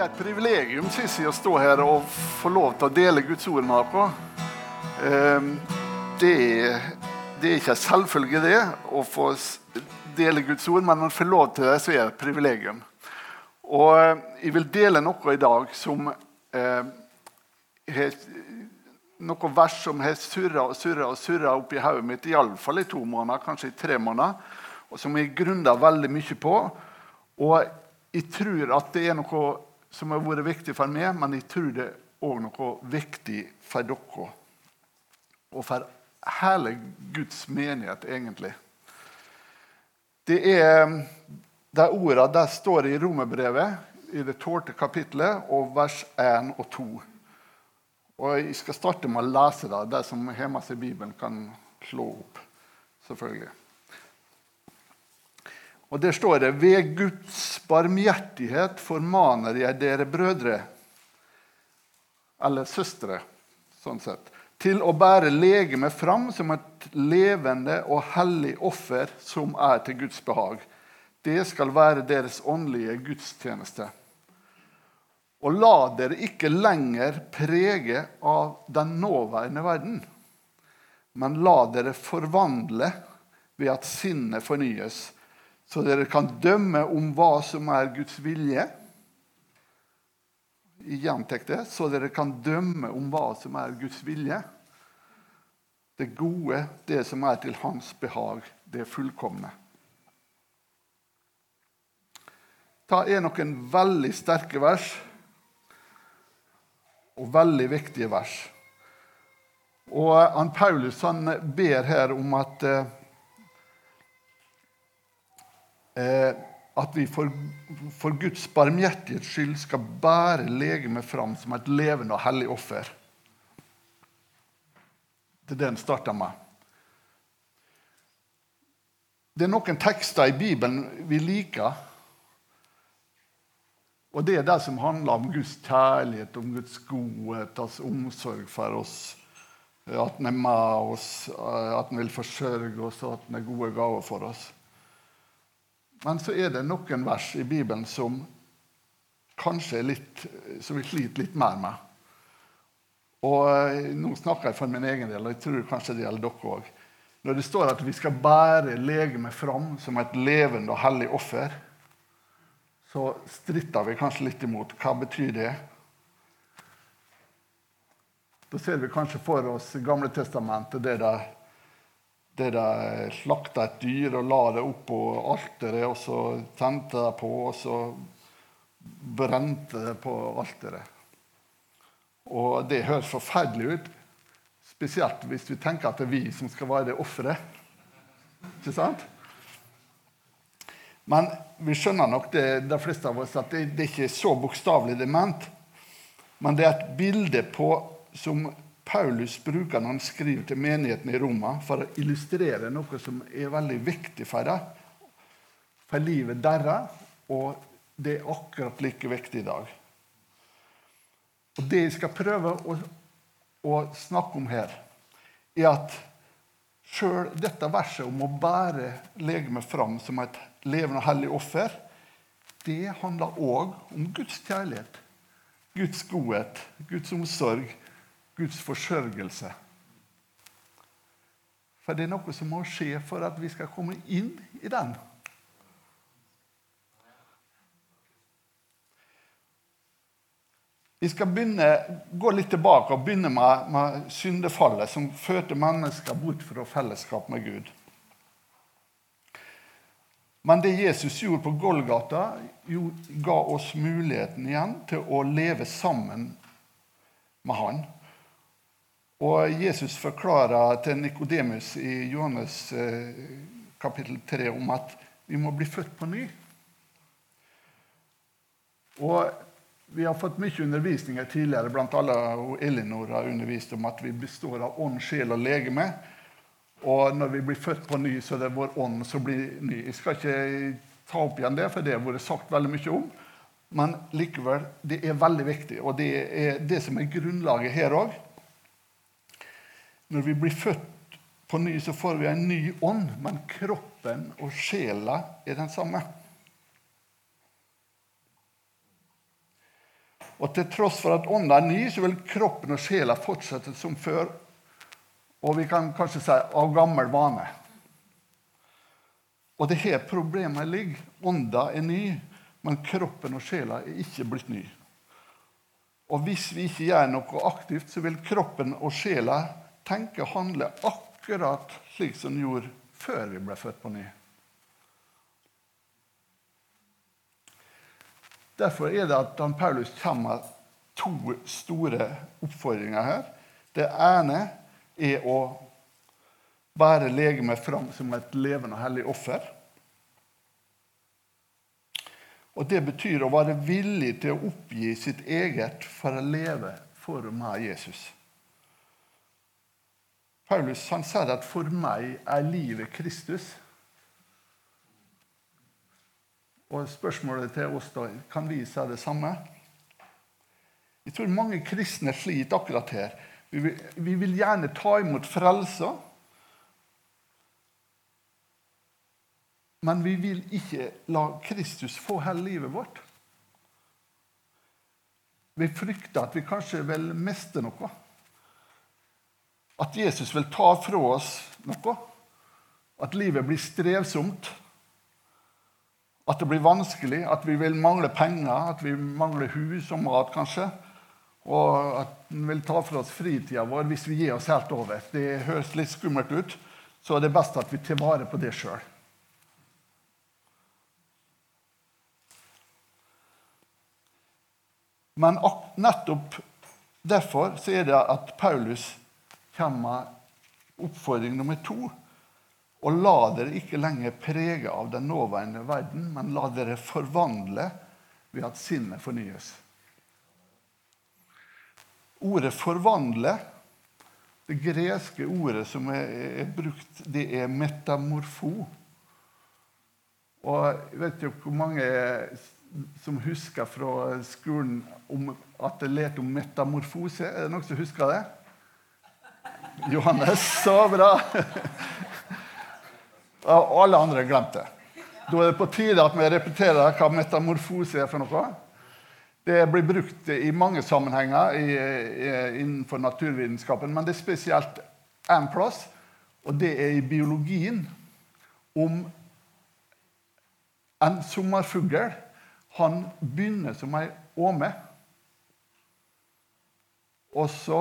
er et privilegium Sissi, å stå her og få lov til å dele Guds ord med dere. Det, det er ikke en selvfølge det å få dele Guds ord, men når man får lov til det, så er det et privilegium. Og eh, jeg vil dele noe i dag som eh, noen vers som har surra og surra og surra oppi hodet mitt iallfall i to måneder, kanskje i tre måneder, og som jeg grunner veldig mye på. Og jeg tror at det er noe som har vært viktig for meg, men jeg tror det er noe viktig for dere. Og for hele Guds menighet, egentlig. Det er de ordene der står i Romerbrevet i det tolvte kapitlet, og vers 1 og 2. Og Jeg skal starte med å lese det. De som har med seg Bibelen, kan slå opp. selvfølgelig. Og Der står det ved Guds barmhjertighet formaner jeg dere brødre, eller søstre, sånn sett, til å bære legemet fram som et levende og hellig offer som er til Guds behag. Det skal være deres åndelige gudstjeneste. Og la dere ikke lenger prege av den nåværende verden, men la dere forvandle ved at sinnet fornyes så dere kan dømme om hva som er Guds vilje. Gjentek det. Så dere kan dømme om hva som er Guds vilje. Det gode, det som er til hans behag, det fullkomne. Ta er noen veldig sterke vers og veldig viktige vers. Og han Paulus han ber her om at Eh, at vi for, for Guds barmhjertighets skyld skal bære legemet fram som et levende og hellig offer. Det er det han starter med. Det er noen tekster i Bibelen vi liker. Og det er det som handler om Guds kjærlighet, om Guds godhet, hans omsorg for oss. At han er med oss, at han vil forsørge oss, og at han er gode gaver for oss. Men så er det noen vers i Bibelen som kanskje er litt, som vi sliter litt mer med. Og eh, Nå snakker jeg for min egen del, og jeg tror kanskje det gjelder dere òg. Når det står at vi skal bære legemet fram som et levende og hellig offer, så stritter vi kanskje litt imot. Hva betyr det? Da ser vi kanskje for oss Gamle testamentet, det der der de slakta et dyr og la det opp på alteret, og så tente de på, og så brente det på alteret. Og det høres forferdelig ut, spesielt hvis vi tenker at det er vi som skal være det offeret. Ikke sant? Men vi skjønner nok det, de fleste av oss, at det, det er ikke så bokstavelig det er ment. Men det er et bilde på som Paulus bruker når han skriver til menigheten i Roma, for å illustrere noe som er veldig viktig for dem, for livet deres, og det er akkurat like viktig i dag. Og Det jeg skal prøve å, å snakke om her, er at sjøl dette verset om å bære legemet fram som et levende og hellig offer, det handler òg om Guds kjærlighet, Guds godhet, Guds omsorg, Guds forsørgelse. For det er noe som må skje for at vi skal komme inn i den. Vi skal begynne, gå litt tilbake og begynne med, med syndefallet, som førte mennesker bort fra fellesskap med Gud. Men det Jesus gjorde på Golgata, ga oss muligheten igjen til å leve sammen med Han. Og Jesus forklarer til Nikodemus i Johannes eh, kapittel 3 om at vi må bli født på ny. Og Vi har fått mye undervisninger tidligere, blant alle og Elinor har undervist om at vi består av ånd, sjel og legeme. Og når vi blir født på ny, så er det vår ånd som blir ny. Jeg skal ikke ta opp igjen det, for det har vært sagt veldig mye om. Men likevel, det er veldig viktig, og det er det som er grunnlaget her òg. Når vi blir født på ny, så får vi en ny ånd, men kroppen og sjela er den samme. Og til tross for at ånda er ny, så vil kroppen og sjela fortsette som før. Og vi kan kanskje si av gammel vane. Og det her problemet ligger. Ånda er ny, men kroppen og sjela er ikke blitt ny. Og hvis vi ikke gjør noe aktivt, så vil kroppen og sjela tenke og handle akkurat slik som den gjorde før vi ble født på ny. Derfor er det at Dan Paulus kommer med to store oppfordringer her. Det ene er å bære legemet fram som et levende og hellig offer. Og Det betyr å være villig til å oppgi sitt eget for å leve for og med Jesus. Paulus han sier at 'for meg er livet Kristus'. Og spørsmålet til oss da kan vi si det samme. Jeg tror mange kristne sliter akkurat her. Vi vil, vi vil gjerne ta imot frelsa. Men vi vil ikke la Kristus få hele livet vårt. Vi frykter at vi kanskje vil miste noe. At Jesus vil ta fra oss noe. At livet blir strevsomt. At det blir vanskelig, at vi vil mangle penger, at vi mangler hus og mat, kanskje. Og at han vil ta fra oss fritida vår hvis vi gir oss helt over. Det høres litt skummelt ut, så er det best at vi tar vare på det sjøl. Men nettopp derfor så er det at Paulus kommer oppfordring nummer to og la dere ikke lenger prege av den nåværende verden, men la dere forvandle ved at sinnet fornyes. Ordet 'forvandle', det greske ordet som er, brukt, det er 'metamorfo'. Og jeg vet jo hvor mange som husker fra skolen at det lærte om metamorfose. Er det noen som husker det? Johannes, så bra! Og alle andre glemte det. Da er det på tide at vi repeterer hva metamorfose er for noe. Det blir brukt i mange sammenhenger i, i, innenfor naturvitenskapen, men det er spesielt én plass, og det er i biologien. Om en sommerfugl han begynner som ei åme. Og så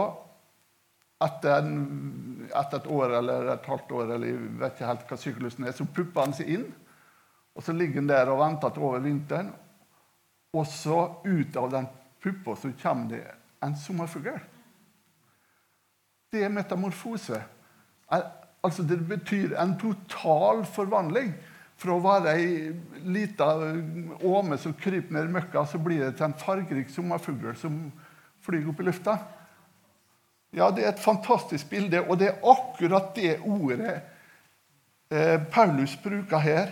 etter, en, etter, et år eller et halvt år eller jeg vet ikke helt hva syklusen er, så pupper han seg inn. Og så ligger han der og venter til over vinteren. Og så ut av den puppa så kommer det en sommerfugl. Det er metamorfose. Altså Det betyr en total forvandling. Fra å være ei lita åme som kryper ned i møkka, så blir det til en fargerik sommerfugl som flyr opp i lufta. Ja, det er et fantastisk bilde, og det er akkurat det ordet eh, Paulus bruker her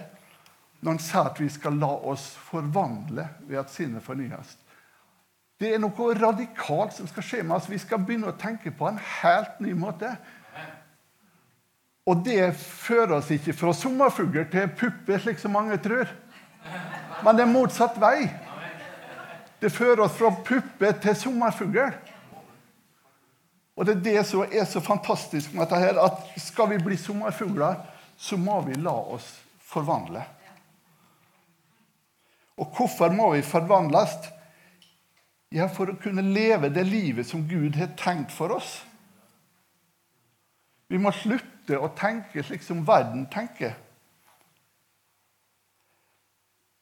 når han sier at vi skal la oss forvandle ved at sinnet fornyes. Det er noe radikalt som skal skje med oss. Vi skal begynne å tenke på en helt ny måte. Og det fører oss ikke fra sommerfugl til pupper, slik som mange tror. Men det er motsatt vei. Det fører oss fra puppe til sommerfugl. Og det er det som er så fantastisk med dette her, at skal vi bli sommerfugler, så må vi la oss forvandle. Og hvorfor må vi forvandles? Ja, for å kunne leve det livet som Gud har tenkt for oss. Vi må slutte å tenke slik som verden tenker.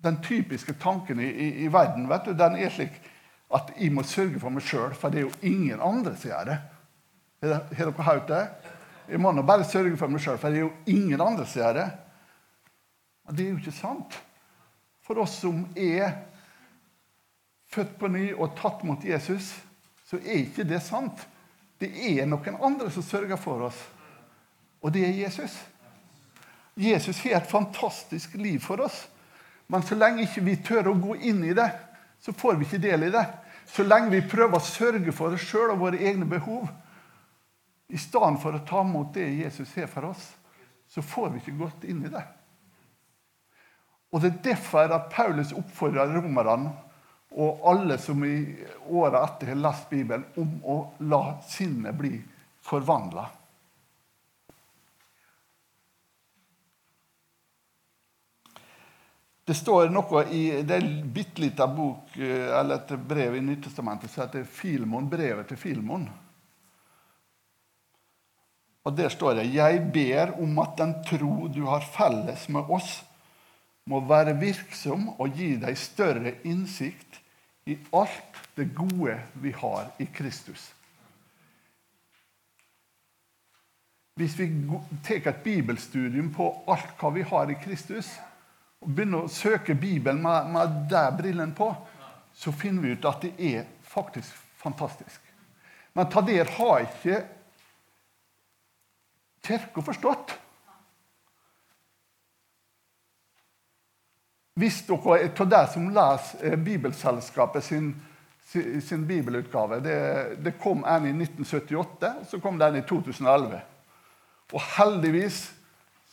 Den typiske tanken i, i, i verden vet du, den er slik at jeg må sørge for meg sjøl, for det er jo ingen andre som gjør det. Har dere hørt det? Jeg må nå bare sørge for meg sjøl, for det er jo ingen andre som gjør det. Men det er jo ikke sant. For oss som er født på ny og tatt mot Jesus, så er ikke det sant. Det er noen andre som sørger for oss, og det er Jesus. Jesus har et fantastisk liv for oss. Men så lenge ikke vi tør å gå inn i det, så får vi ikke del i det. Så lenge vi prøver å sørge for oss sjøl og våre egne behov, i stedet for å ta imot det Jesus har for oss, så får vi ikke gått inn i det. Og Det er derfor at Paulus oppfordrer romerne og alle som i åra etter har lest Bibelen, om å la sinnet bli forvandla. Det står noe i det er bitte lita bok eh, eller et brev i Nyttestamentet som heter Filmon, brevet til Filmon. Og Der står det Jeg ber om at den tro du har felles med oss, må være virksom og gi deg større innsikt i alt det gode vi har i Kristus. Hvis vi tar et bibelstudium på alt hva vi har i Kristus, og begynner å søke Bibelen med, med der brillene på, så finner vi ut at det er faktisk fantastisk. Men ta der har ikke Kirka forstått. Hvis dere er av dere som leser eh, Bibelselskapet sin, sin bibelutgave det, det, kom en i 1978, så kom den i 2011. Og heldigvis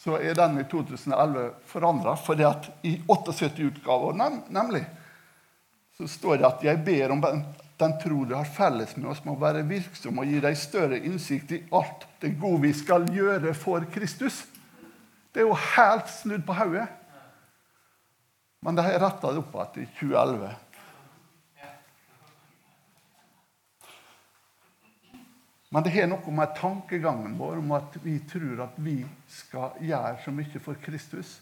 så er den i 2011 forandra, fordi at i 78-utgaven nemlig så står det at 'jeg ber om den, tro du har felles med oss, må være virksom og gi deg større innsikt i alt det gode vi skal gjøre for Kristus'. Det er jo helt snudd på hodet. Men de har retta det opp igjen i 2011. Men det har noe med tankegangen vår om at vi tror at vi skal gjøre så mye for Kristus.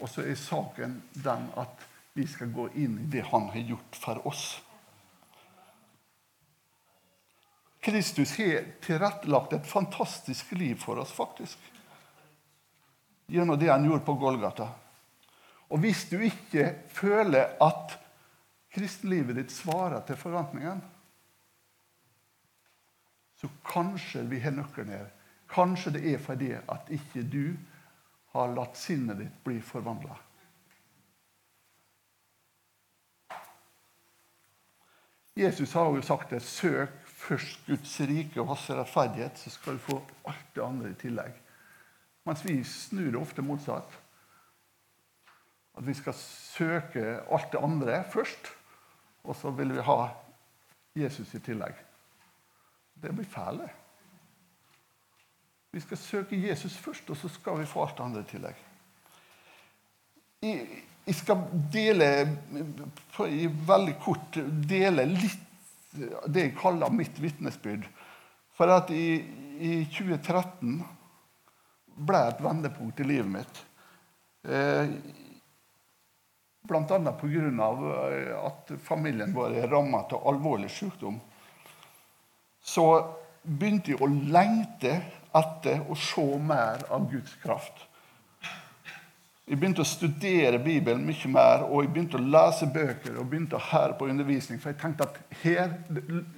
Og så er saken den at vi skal gå inn i det han har gjort for oss. Kristus har tilrettelagt et fantastisk liv for oss, faktisk. Gjennom det han gjorde på Golgata. Og hvis du ikke føler at kristenlivet ditt svarer til forventningene, så kanskje vi har nøkkelen her. Kanskje det er fordi at ikke du har latt sinnet ditt bli forvandla. Jesus har jo sagt det. Søk først Guds rike og hans rettferdighet, så skal du få alt det andre i tillegg. Mens vi snur det ofte motsatt. At vi skal søke alt det andre først, og så vil vi ha Jesus i tillegg. Det blir feil. Vi skal søke Jesus først, og så skal vi få alt det andre i tillegg. Jeg skal dele veldig kort dele litt det jeg kaller mitt vitnesbyrd. For at i, i 2013 ble et vendepunkt i livet mitt. Eh, Bl.a. pga. Eh, at familien vår er rammet av alvorlig sykdom. Så begynte jeg å lengte etter å se mer av Guds kraft. Jeg begynte å studere Bibelen mye mer, og jeg begynte å lese bøker og begynte å høre på undervisning, for jeg tenkte at her,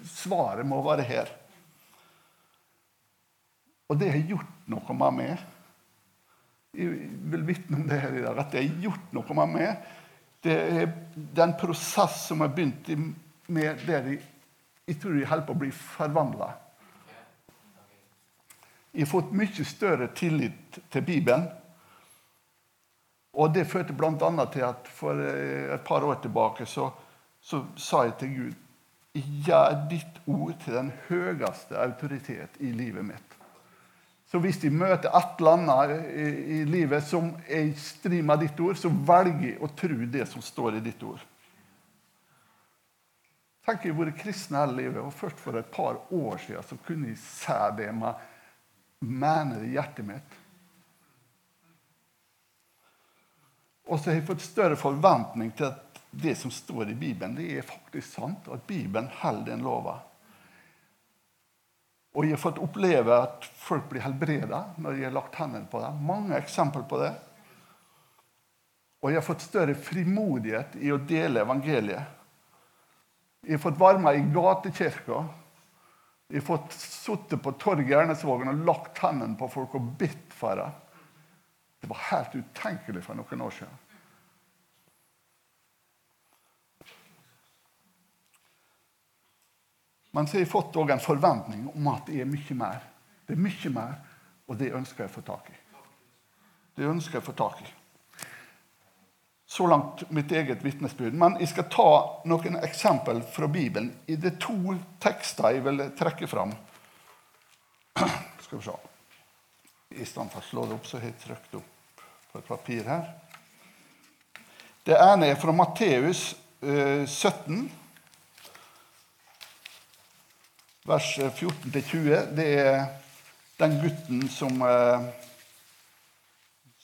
svaret må være her. Og det har gjort noe med meg. Jeg vil vitne om det her i dag, at det har gjort noe med meg. Det er den prosess som har begynt med der jeg, jeg tror jeg holder på å bli forvandla. Jeg har fått mye større tillit til Bibelen. Og det førte bl.a. til at for eh, et par år tilbake så, så sa jeg til Gud Gjør ditt ord til den høyeste autoritet i livet mitt. Så hvis de møter et eller annet i, i livet som er i strid med ditt ord, så velger jeg å tro det som står i ditt ord. Tenk Jeg har vært kristen hele livet, og først for et par år siden så kunne jeg se det med mener i hjertet mitt. Og så har jeg fått større forventning til at det som står i Bibelen, det er faktisk sant, og at Bibelen holder den lova. Og jeg har fått oppleve at folk blir helbreda når jeg har lagt hendene på dem. Mange eksempler på det. Og jeg har fått større frimodighet i å dele evangeliet. Jeg har fått være med i gatekirka. Jeg har fått sitte på torget i Ernesvågen og lagt hendene på folk og bedt for dem. Det var helt utenkelig for noen år siden. Men så har jeg fått en forventning om at det er mye mer. Det er mye mer, og det ønsker jeg å få tak i. Det ønsker jeg å få tak i. Så langt mitt eget vitnesbyrd. Men jeg skal ta noen eksempel fra Bibelen. I de to tekster jeg vil trekke fram. Skal vi se. I stedet for å slå det opp, så har jeg trykt opp på et papir her. Det ene er fra Matteus 17, eh, vers 14-20. Det er den gutten som, eh,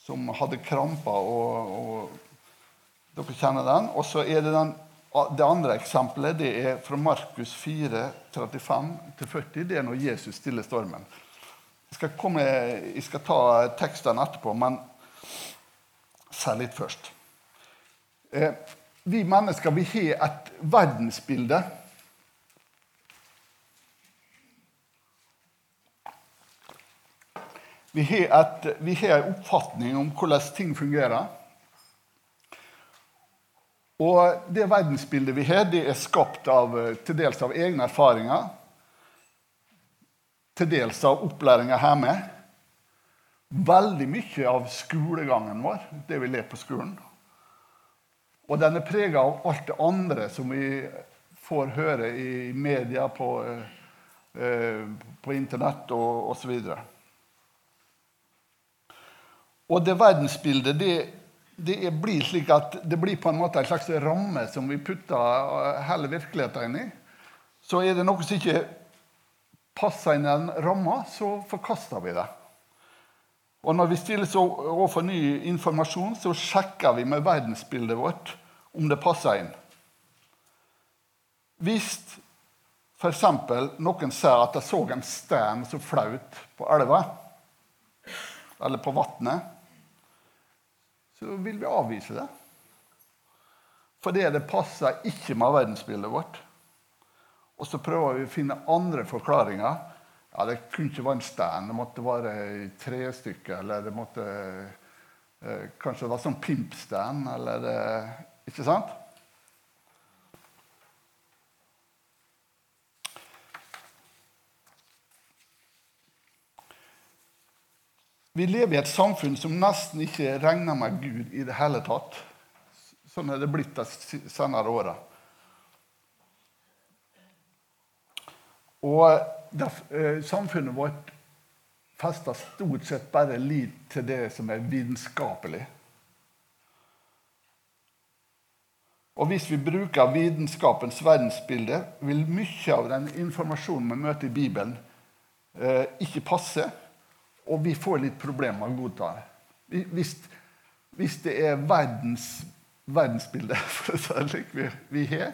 som hadde kramper, og, og dere kjenner den. Og så er det den, det andre eksempelet det er fra Markus 4, 35-40. Det er når Jesus stiller stormen. Jeg skal, komme, jeg skal ta tekstene etterpå, men se litt først. Eh, vi mennesker vi har et verdensbilde. Vi har en oppfatning om hvordan ting fungerer. Og det verdensbildet vi har, det er skapt av, til dels av egne erfaringer, til dels av opplæringa hjemme. Veldig mye av skolegangen vår, det vi ler på skolen. Og den er prega av alt det andre som vi får høre i media, på, eh, på Internett og osv. Og, og det verdensbildet det, det, blir slik at det blir på en måte en slags ramme som vi putter hele virkeligheten inn i. Så er det noe som ikke passer inn i den ramma, så forkaster vi det. Og når vi stilles overfor ny informasjon, så sjekker vi med verdensbildet vårt om det passer inn. Hvis f.eks. noen ser at de så en stein som flaut på elva eller på vannet, så vil vi avvise det. Fordi det passer ikke med verdensbildet vårt. Og så prøver vi å finne andre forklaringer ja, Det kunne ikke være en stein, det måtte være tre stykker, Eller det måtte eh, kanskje være sånn pimpstein. Eller eh, Ikke sant? Vi lever i et samfunn som nesten ikke regner med Gud i det hele tatt. Sånn er det blitt de senere åra. Og der, eh, samfunnet vårt fester stort sett bare lit til det som er vitenskapelig. Og hvis vi bruker vitenskapens verdensbilde, vil mye av den informasjonen vi møter i Bibelen, eh, ikke passe, og vi får litt problemer med å godta det. Hvis, hvis, det er verdens verdensbilde vi, vi har,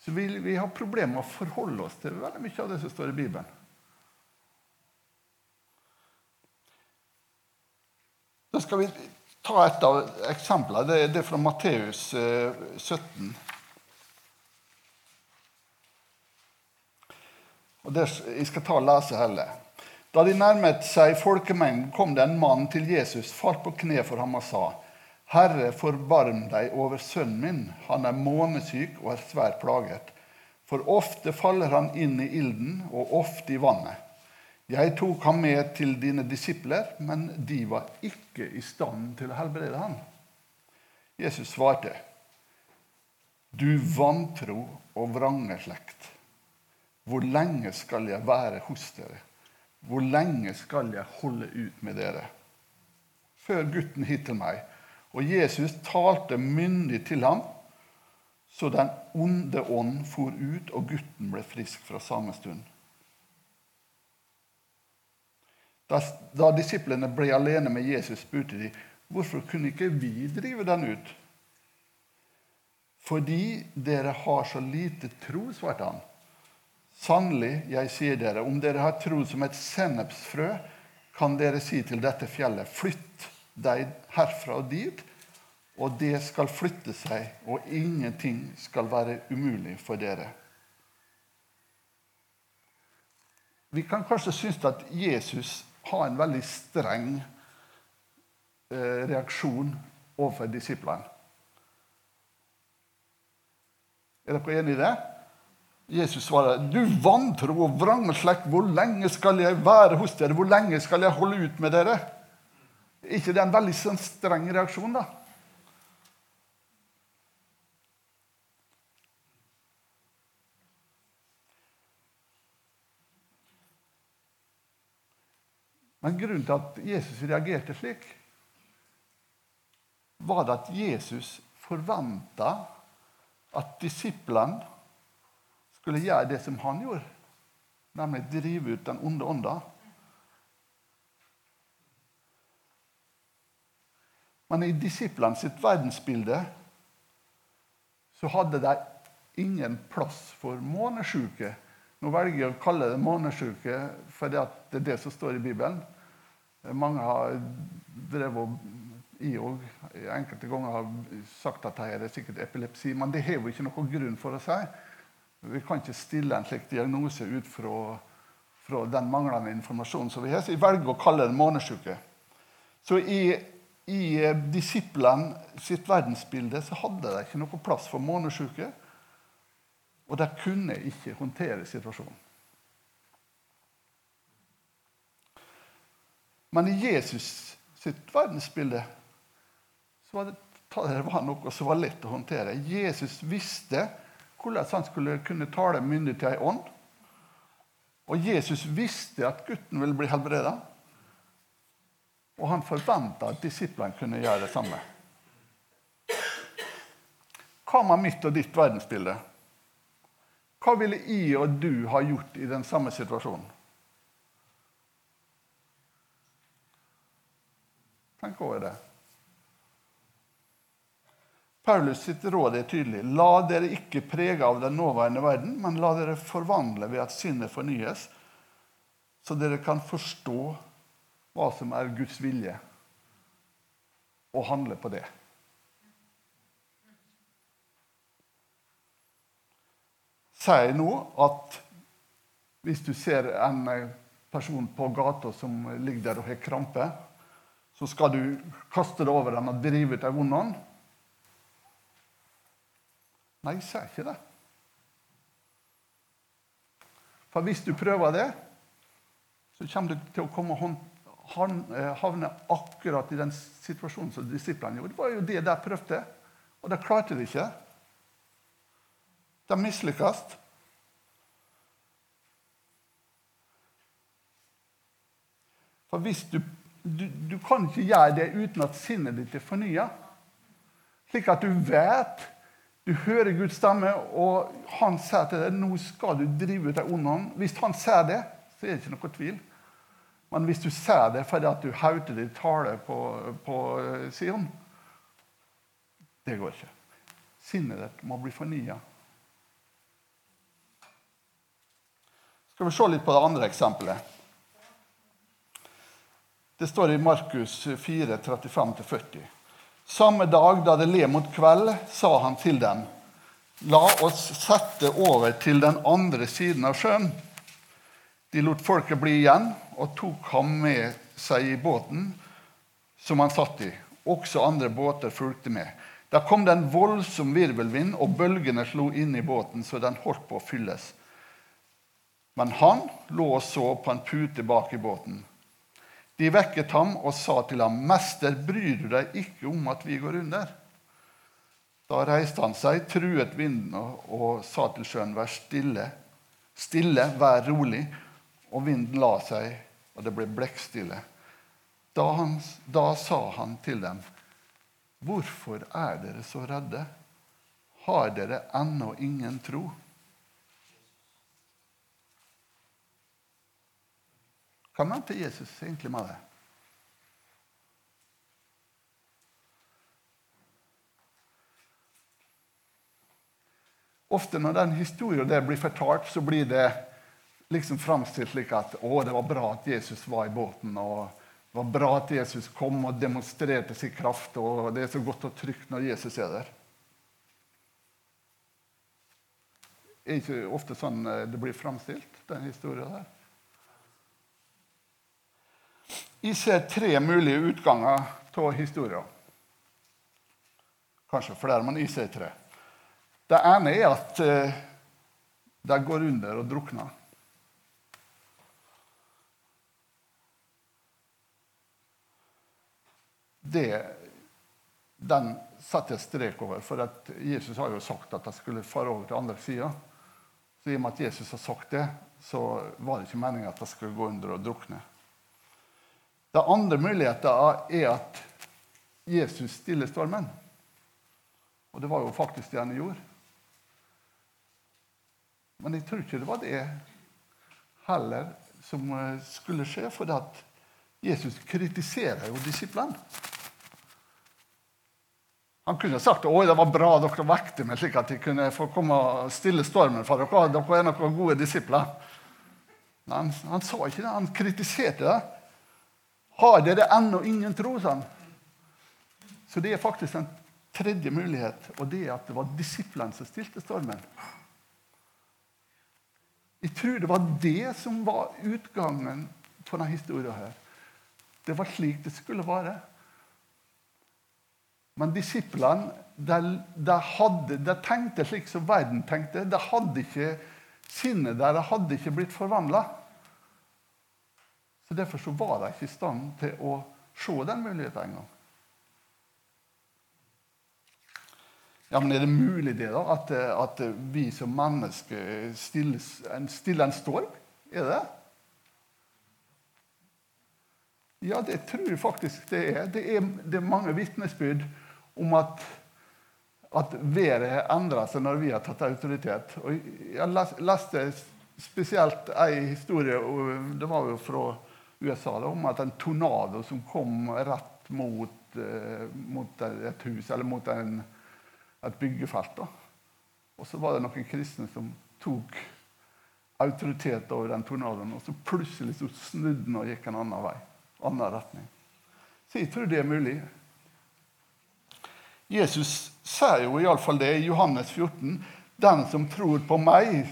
så vil vi ha problemer med å forholde oss til veldig mye av det som står i Bibelen. Da skal vi ta et av eksemplene. Det er fra Matteus 17. Eh, og det, Jeg skal ta og lese heller. Da de nærmet seg folkemengden, kom det en mann til Jesus, falt på kne for ham og sa:" Herre, forbarm deg over sønnen min. Han er månesyk og er svært plaget. For ofte faller han inn i ilden, og ofte i vannet. Jeg tok ham med til dine disipler, men de var ikke i stand til å helbrede ham. Jesus svarte, Du vantro og vrange slekt. Hvor lenge skal jeg være hos dere? Hvor lenge skal jeg holde ut med dere? Før gutten hit til meg. Og Jesus talte myndig til ham, så den onde ånd for ut, og gutten ble frisk fra samme stund. Da, da disiplene ble alene med Jesus, spurte de hvorfor kunne ikke vi drive den ut. Fordi dere har så lite tro, svarte han. Sannelig, jeg sier dere, om dere har tro som et sennepsfrø, kan dere si til dette fjellet, flytt deg herfra og dit, og det skal flytte seg, og ingenting skal være umulig for dere. Vi kan kanskje synes at Jesus har en veldig streng eh, reaksjon overfor disiplene. Er dere enig i det? Jesus svarer, 'Du vantro og vrangslekt, hvor lenge skal jeg være hos dere?' 'Hvor lenge skal jeg holde ut med dere?' ikke det er en veldig sånn streng reaksjon, da? Men grunnen til at Jesus reagerte slik, var det at Jesus forventa at disiplene skulle gjøre det som han gjorde, nemlig drive ut den onde ånda. Men i disiplene sitt verdensbilde så hadde de ingen plass for månesjuke. Nå velger jeg å kalle det månesjuke fordi det er det som står i Bibelen. Mange har drevet i og enkelte ganger har sagt at det er sikkert epilepsi, men det har jo ikke noen grunn for å si. Vi kan ikke stille en slik diagnose ut fra, fra den manglende informasjonen som vi har, så jeg velger å kalle det månesjuke. Så i i eh, disiplene sitt verdensbilde så hadde de ikke noe plass for månesjuke. Og de kunne ikke håndtere situasjonen. Men i Jesus sitt verdensbilde så var det, det var noe som var lett å håndtere. Jesus visste hvordan han skulle kunne tale myndig til ei ånd. Og Jesus visste at gutten ville bli helbreda. Og han forventa at disiplene kunne gjøre det samme. Hva med mitt og ditt verdensbilde? Hva ville jeg og du ha gjort i den samme situasjonen? Tenk over det. Paulus sitt råd er tydelig. La dere ikke prege av den nåværende verden, men la dere forvandle ved at sinnet fornyes, så dere kan forstå hva som er Guds vilje, og handle på det. Sier nå at hvis du ser en person på gata som ligger der og har krampe, så skal du kaste det over den og drive ut ei vond ånd? Nei, jeg sier ikke det. For hvis du prøver det, så kommer du til å komme han eh, havner akkurat i den situasjonen som disiplene gjorde. Det var jo det de prøvde, og de klarte det ikke. De mislykkes. For hvis du, du, du, kan ikke gjøre det uten at sinnet ditt er fornya. Slik at du vet Du hører Guds stemme, og han sier til deg nå skal du drive ut ei ond ånd. Hvis han sier det, så er det ikke noe tvil. Men hvis du ser det fordi at du hauter din tale på, på eh, Sion Det går ikke. Sinnet ditt må bli fornya. Skal vi se litt på det andre eksempelet. Det står i Markus 4, 35-40. Samme dag da det le mot kveld, sa han til dem.: La oss sette over til den andre siden av sjøen. De lot folket bli igjen og tok ham med seg i båten som han satt i. Også andre båter fulgte med. Da kom det en voldsom virvelvind, og bølgene slo inn i båten så den holdt på å fylles. Men han lå og så på en pute bak i båten. De vekket ham og sa til ham, 'Mester, bryr du deg ikke om at vi går under?' Da reiste han seg, truet vinden og, og sa til sjøen, 'Vær stille, stille, vær rolig.' og vinden la seg, og det ble blekkstille. Da, da sa han til dem, 'Hvorfor er dere så redde? Har dere ennå ingen tro?' Hva mente Jesus egentlig med det? Ofte når den historien der blir fortalt, så blir det liksom framstilt slik at å, det var bra at Jesus var i båten. og Det var bra at Jesus kom og demonstrerte sin kraft. og Det er så godt og trygt når Jesus er der. Det er ikke ofte sånn eh, det blir framstilt, den historien der. Jeg ser tre mulige utganger av historien. Kanskje flere, men jeg ser tre. Det ene er at eh, de går under og drukner. Det, den setter jeg strek over. For Jesus har jo sagt at jeg skulle fare over til andre sida. Så i og med at Jesus har sagt det, så var det ikke meninga at jeg skulle gå under og drukne. Den andre muligheten er at Jesus stiller stormen. Og det var jo faktisk det han gjorde. Men jeg tror ikke det var det heller som skulle skje, for at Jesus kritiserer jo disiplene. Han kunne sagt at det var bra dere vekte meg, slik at jeg kunne få komme og stille stormen for dere. Dere er noen gode disipler. Men han, han sa ikke det. Han kritiserte det. Har dere ennå ingen tro? sa. Så det er faktisk en tredje mulighet, og det er at det var disiplene som stilte stormen. Jeg tror det var det som var utgangen på denne historien. her. Det var slik det skulle være. Men disiplene de, de, hadde, de tenkte slik som verden tenkte. De hadde ikke sinnet der, de hadde ikke blitt forvandla. Så Derfor så var de ikke i stand til å se den muligheten engang. Ja, men Er det mulig det da, at, at vi som mennesker stiller stiller en storm? Er det det? Ja, det tror jeg faktisk det er. Det er, det er mange vitnesbyrd om at, at været har endra seg når vi har tatt autoritet. Og jeg leste spesielt ei historie, og det var jo fra USA, da, om at en tornado som kom rett mot, uh, mot et hus, eller mot en et byggefelt. Da. Og så var det noen kristne som tok autoritet over den tornadoen. Og så plutselig så snudde den og gikk en annen vei. annen retning. Så jeg tror det er mulig. Jesus sier jo iallfall det i Johannes 14. Den som tror på meg,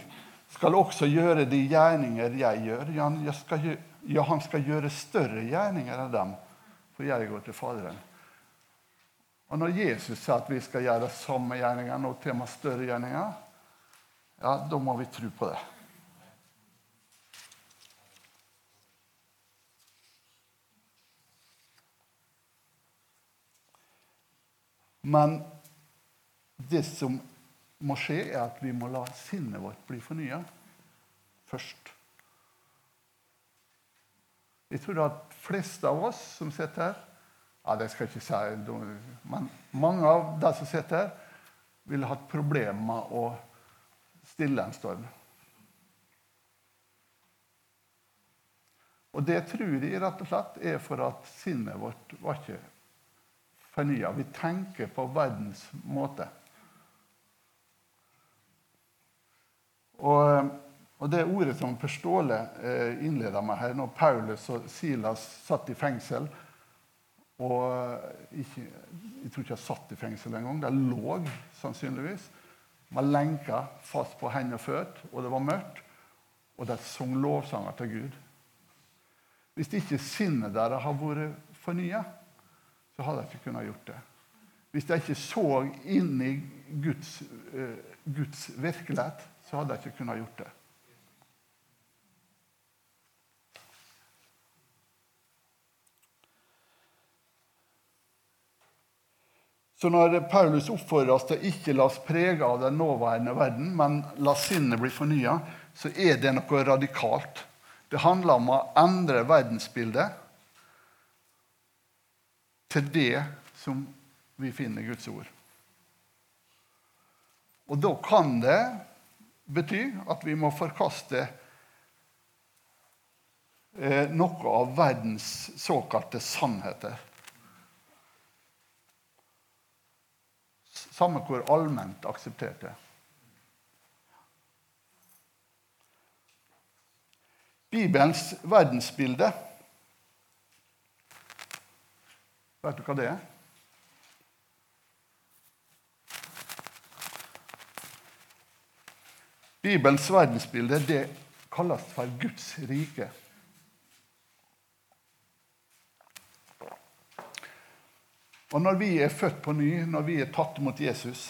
skal også gjøre de gjerninger jeg gjør. Ja, han skal gjøre større gjerninger enn dem, for jeg går til Faderen. Og når Jesus sier at vi skal gjøre samme gjerninger, og tema større gjerninger, ja, da må vi tro på det. Men det som må skje, er at vi må la sinnet vårt bli fornya først. Jeg tror at fleste av oss som sitter her, ja, det skal jeg ikke si, men mange av de som sitter her, ville hatt problemer med å stille en storm. Og det tror jeg rett og slett er for at sinnet vårt var ikke fornya. Vi tenker på verdens måte. Og, og det ordet som Per Ståle eh, innleda med her, når Paulus og Silas satt i fengsel og ikke, jeg tror ikke jeg satt i fengsel engang. De lå sannsynligvis med lenker fast på hender og føtter, og det var mørkt. Og de sang lovsanger til Gud. Hvis ikke sinnet deres har vært fornya, så hadde jeg ikke kunnet gjort det. Hvis jeg ikke så inn i Guds, uh, Guds virkelighet, så hadde jeg ikke kunnet gjort det. Så når Paulus oppfordrer oss til å ikke la oss prege av den nåværende verden, men la sinnet bli fornya, så er det noe radikalt. Det handler om å endre verdensbildet til det som vi finner i Guds ord. Og da kan det bety at vi må forkaste eh, noe av verdens såkalte sannheter. Samme hvor allment akseptert det. Bibelens verdensbilde Vet du hva det er? Bibelens verdensbilde det kalles for Guds rike. Og når vi er født på ny, når vi er tatt mot Jesus,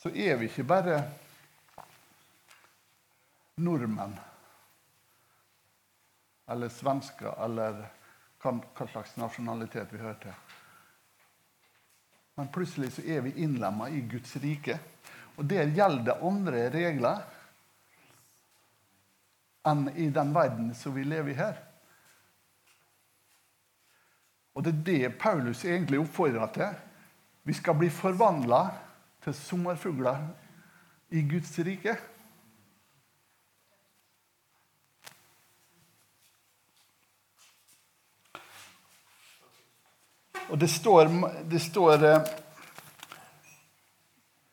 så er vi ikke bare nordmenn eller svensker eller hva slags nasjonalitet vi hører til. Men plutselig så er vi innlemma i Guds rike. Og der gjelder andre regler enn i den verden som vi lever i her. Og det er det Paulus egentlig oppfordrer til. Vi skal bli forvandla til sommerfugler i Guds rike. Og det står, det står eh,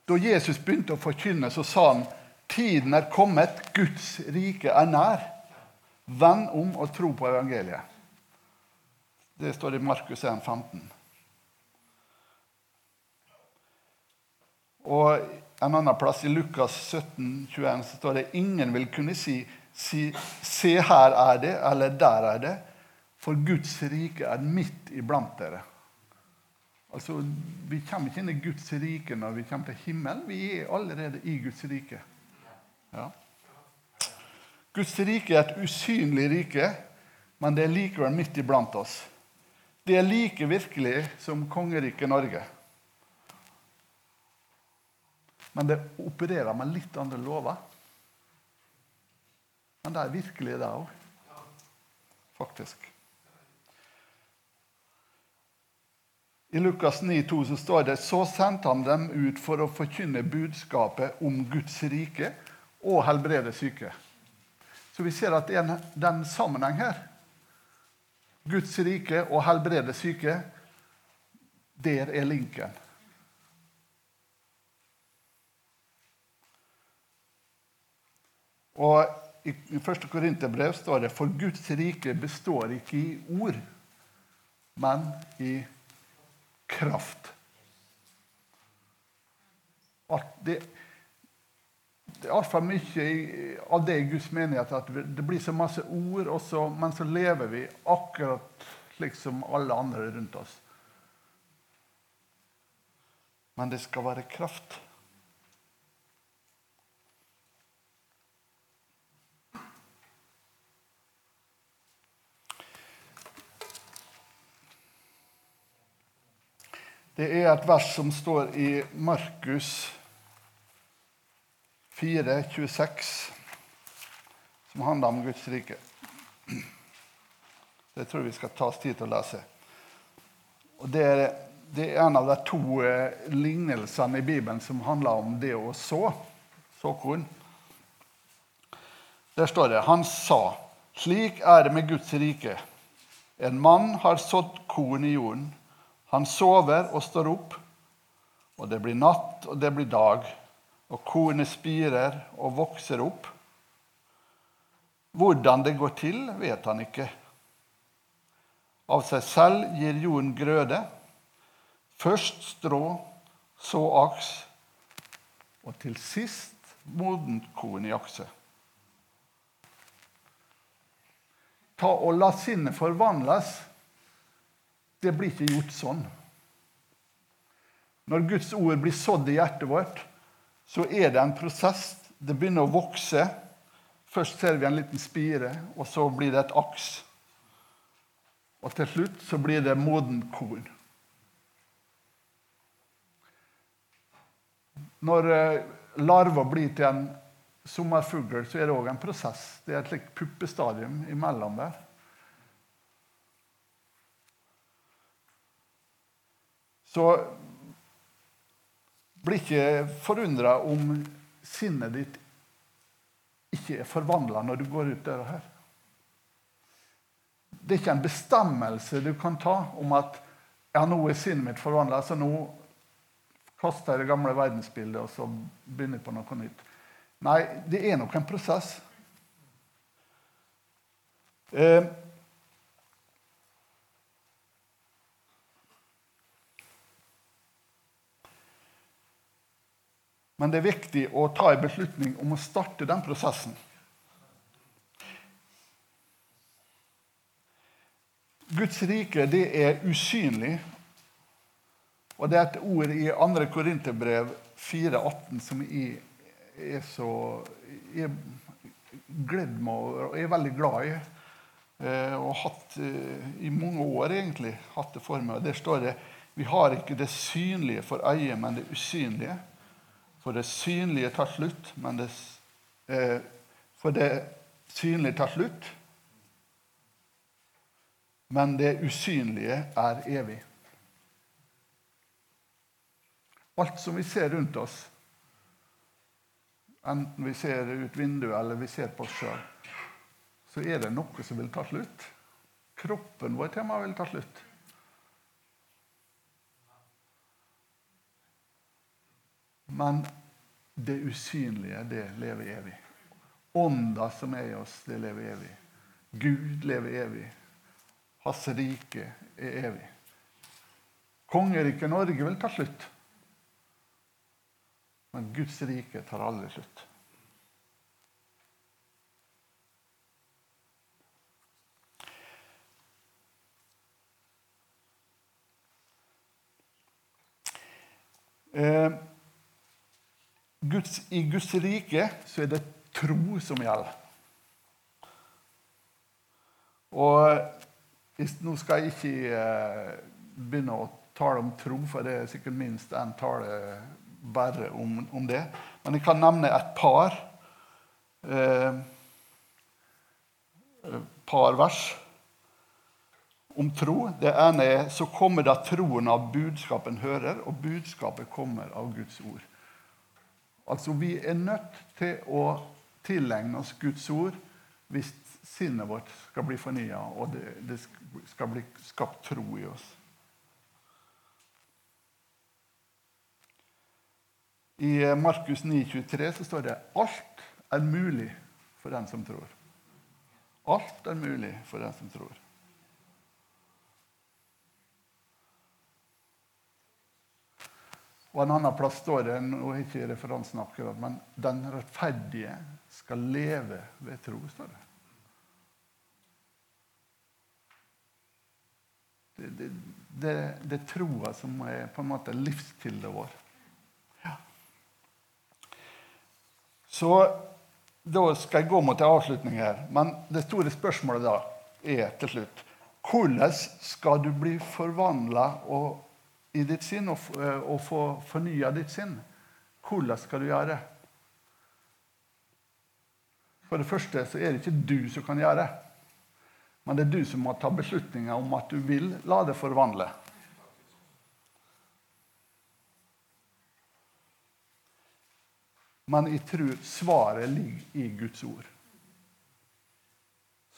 Da Jesus begynte å forkynne, så sa han tiden er kommet, Guds rike er nær. Vend om og tro på evangeliet. Det står i Markus 1, 15. Og en annen plass, i Lukas 17, 21, så står det ingen vil kunne si, si Se, her er det, eller der er det, for Guds rike er midt iblant dere. Altså, Vi kommer ikke inn i Guds rike når vi kommer til himmelen. Vi er allerede i Guds rike. Ja. Guds rike er et usynlig rike, men det er likevel midt iblant oss. Det er like virkelig som kongeriket Norge. Men det opererer med litt andre lover. Men det er virkelig det òg, faktisk. I Lukas 9,2 så står det så sendte han dem ut for å forkynne budskapet om Guds rike og helbrede syke. Så vi ser at det er den sammenheng her. Guds rike og helbrede syke. Der er linken. Og I 1. Korinterbrev står det for Guds rike består ikke i ord, men i ord kraft. Det, det er altfor mye av det i Guds menighet at det blir så masse ord, også, men så lever vi akkurat slik som alle andre rundt oss. Men det skal være kraft. Det er et vers som står i Markus 4, 26, som handler om Guds rike. Det tror jeg vi skal ta oss tid til å lese. Og det er, det er en av de to eh, lignelsene i Bibelen som handler om det å så. Såkorn. Der står det Han sa, slik er det med Guds rike. En mann har sådd korn i jorden. Han sover og står opp, og det blir natt, og det blir dag, og kornet spirer og vokser opp. Hvordan det går til, vet han ikke. Av seg selv gir jorden grøde. Først strå, så aks, og til sist modent korn i akse. Ta og la sinnet forvandles det blir ikke gjort sånn. Når Guds ord blir sådd i hjertet vårt, så er det en prosess. Det begynner å vokse. Først ser vi en liten spire, og så blir det et aks. Og til slutt så blir det modent korn. Når larva larver blir til en sommerfugl, så er det òg en prosess. Det er et slikt puppestadium imellom der. Så bli ikke forundra om sinnet ditt ikke er forvandla når du går ut døra her. Det er ikke en bestemmelse du kan ta om at ja, nå er sinnet mitt forvandla, så nå kaster jeg det gamle verdensbildet og så begynner jeg på noe nytt. Nei, det er nok en prosess. Eh, Men det er viktig å ta en beslutning om å starte den prosessen. Guds rike det er usynlig. Og det er et ord i 2. Korinterbrev 4,18 som jeg er så jeg gledd meg og er veldig glad i. Eh, og hatt eh, i mange år egentlig hatt det for meg. Og Der står det vi har ikke det synlige for øyet, men det usynlige. For det synlige tar slutt, men det, eh, For det synlige tar slutt, Men det usynlige er evig. Alt som vi ser rundt oss, enten vi ser ut vinduet eller vi ser på oss sjøl, så er det noe som vil ta slutt. Kroppen vår til vil ta slutt. Men det usynlige, det lever evig. Ånda som er i oss, det lever evig. Gud lever evig. Hans rike er evig. Kongeriket Norge vil ta slutt. Men Guds rike tar aldri slutt. Eh, Guds, I Guds rike så er det tro som gjelder. Og nå skal jeg ikke eh, begynne å tale om tro, for det er sikkert minst én tale bare om, om, det. Men jeg kan nevne et par, eh, par vers om tro. Det ene er så kommer da troen av budskapen hører, og budskapet kommer av Guds ord. Altså, Vi er nødt til å tilegne oss Guds ord hvis sinnet vårt skal bli fornya, og det, det, skal bli skapt tro i oss. I Markus 9,23 så står det alt er mulig for den som tror. Alt er mulig for den som tror. Og en annen plass står det nå har ikke referansen akkurat, men 'den rettferdige skal leve ved tro'. står det. Det, det, det, det er troa som er på en måte livskilden vår. Ja. Så da skal jeg gå mot en avslutning her. Men det store spørsmålet da er til slutt hvordan skal du bli forvandla og i ditt sinn og, eh, og få fornya ditt sinn. Hvordan skal du gjøre det? For det første så er det ikke du som kan gjøre det. Men det er du som må ta beslutninger om at du vil la det forvandle. Men jeg tror svaret ligger i Guds ord.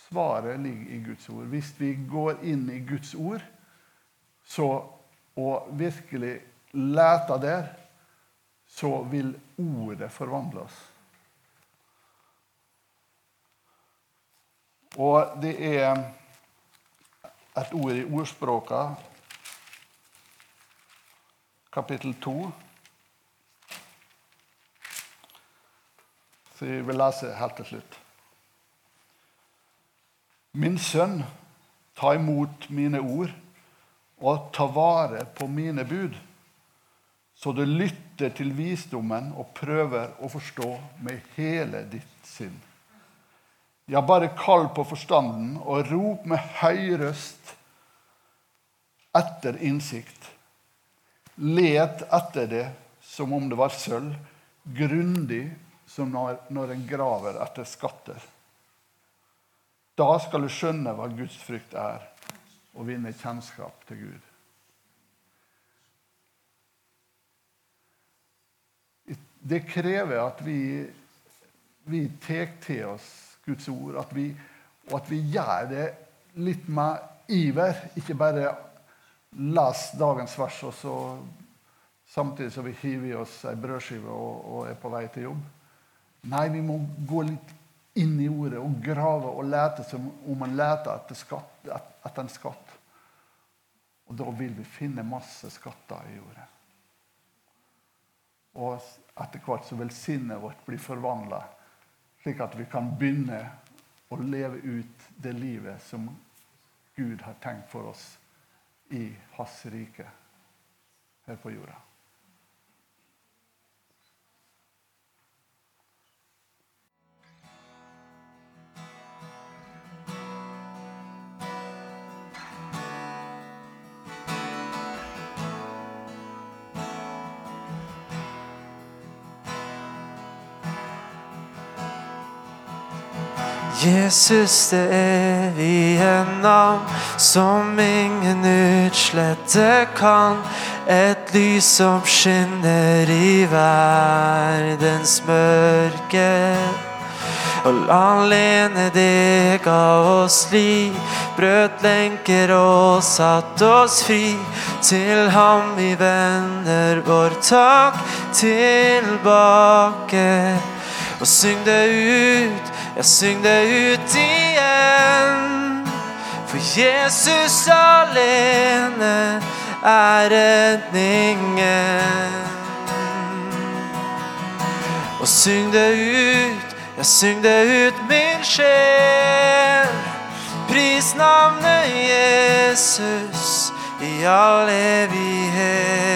Svaret ligger i Guds ord. Hvis vi går inn i Guds ord, så og virkelig leter der, så vil ordet forvandle oss. Og det er et ord i ordspråka, kapittel 2. Så jeg vil lese helt til slutt. Min sønn, ta imot mine ord og ta vare på mine bud, så du lytter til visdommen og prøver å forstå med hele ditt sinn. Ja, bare kall på forstanden og rop med høy røst etter innsikt. Let etter det som om det var sølv, grundig som når, en graver etter skatter. Da skal du skjønne hva Guds frykt er og vinne kjennskap til Gud. Det krever at vi, vi tar til oss Guds ord, at vi, og at vi gjør det litt med iver. Ikke bare les dagens vers, og så samtidig som vi hiver i oss ei brødskive og, og er på vei til jobb. Nei, vi må gå litt inn i ordet og grave og lete som om man leter etter, skatt, etter en skatt. Og da vil vi finne masse skatter i jordet. Og etter hvert så vil sinnet vårt bli forvandla, slik at vi kan begynne å leve ut det livet som Gud har tenkt for oss i Hans rike her på jorda. Jesus, det evige navn som ingen utslette kan. Et lys som skinner i verdens mørke. Og alene det ga oss liv, brøt lenker og satt oss fri. Til ham vi vender vår takk tilbake. Og syng det ut, ja, syng det ut igjen. For Jesus alene er redningen. Og syng det ut, ja, syng det ut, min sjel. Pris navnet Jesus i all evighet.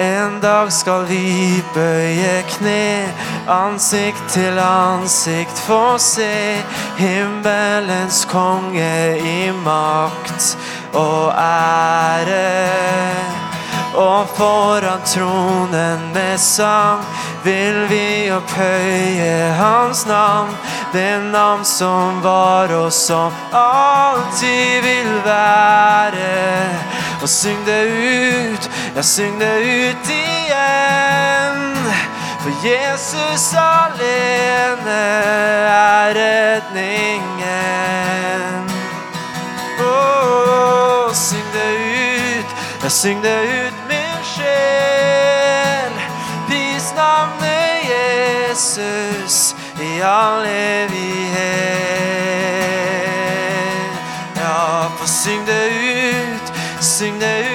En dag skal vi bøye kne, ansikt til ansikt få se himmelens konge i makt og ære. Og foran tronen med sang vil vi opphøye hans navn. Det navn som var og som alltid vil være. Og syng det ut, ja, syng det ut igjen. For Jesus alene er redningen. Oh, syng det ut, ja, syng det ut, min sjel. Pris navnet Jesus i all evighet. Ja, for syng det ut, syng det ut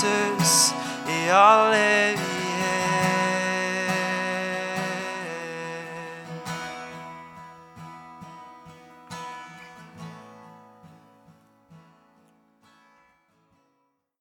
Jesus i all evighet.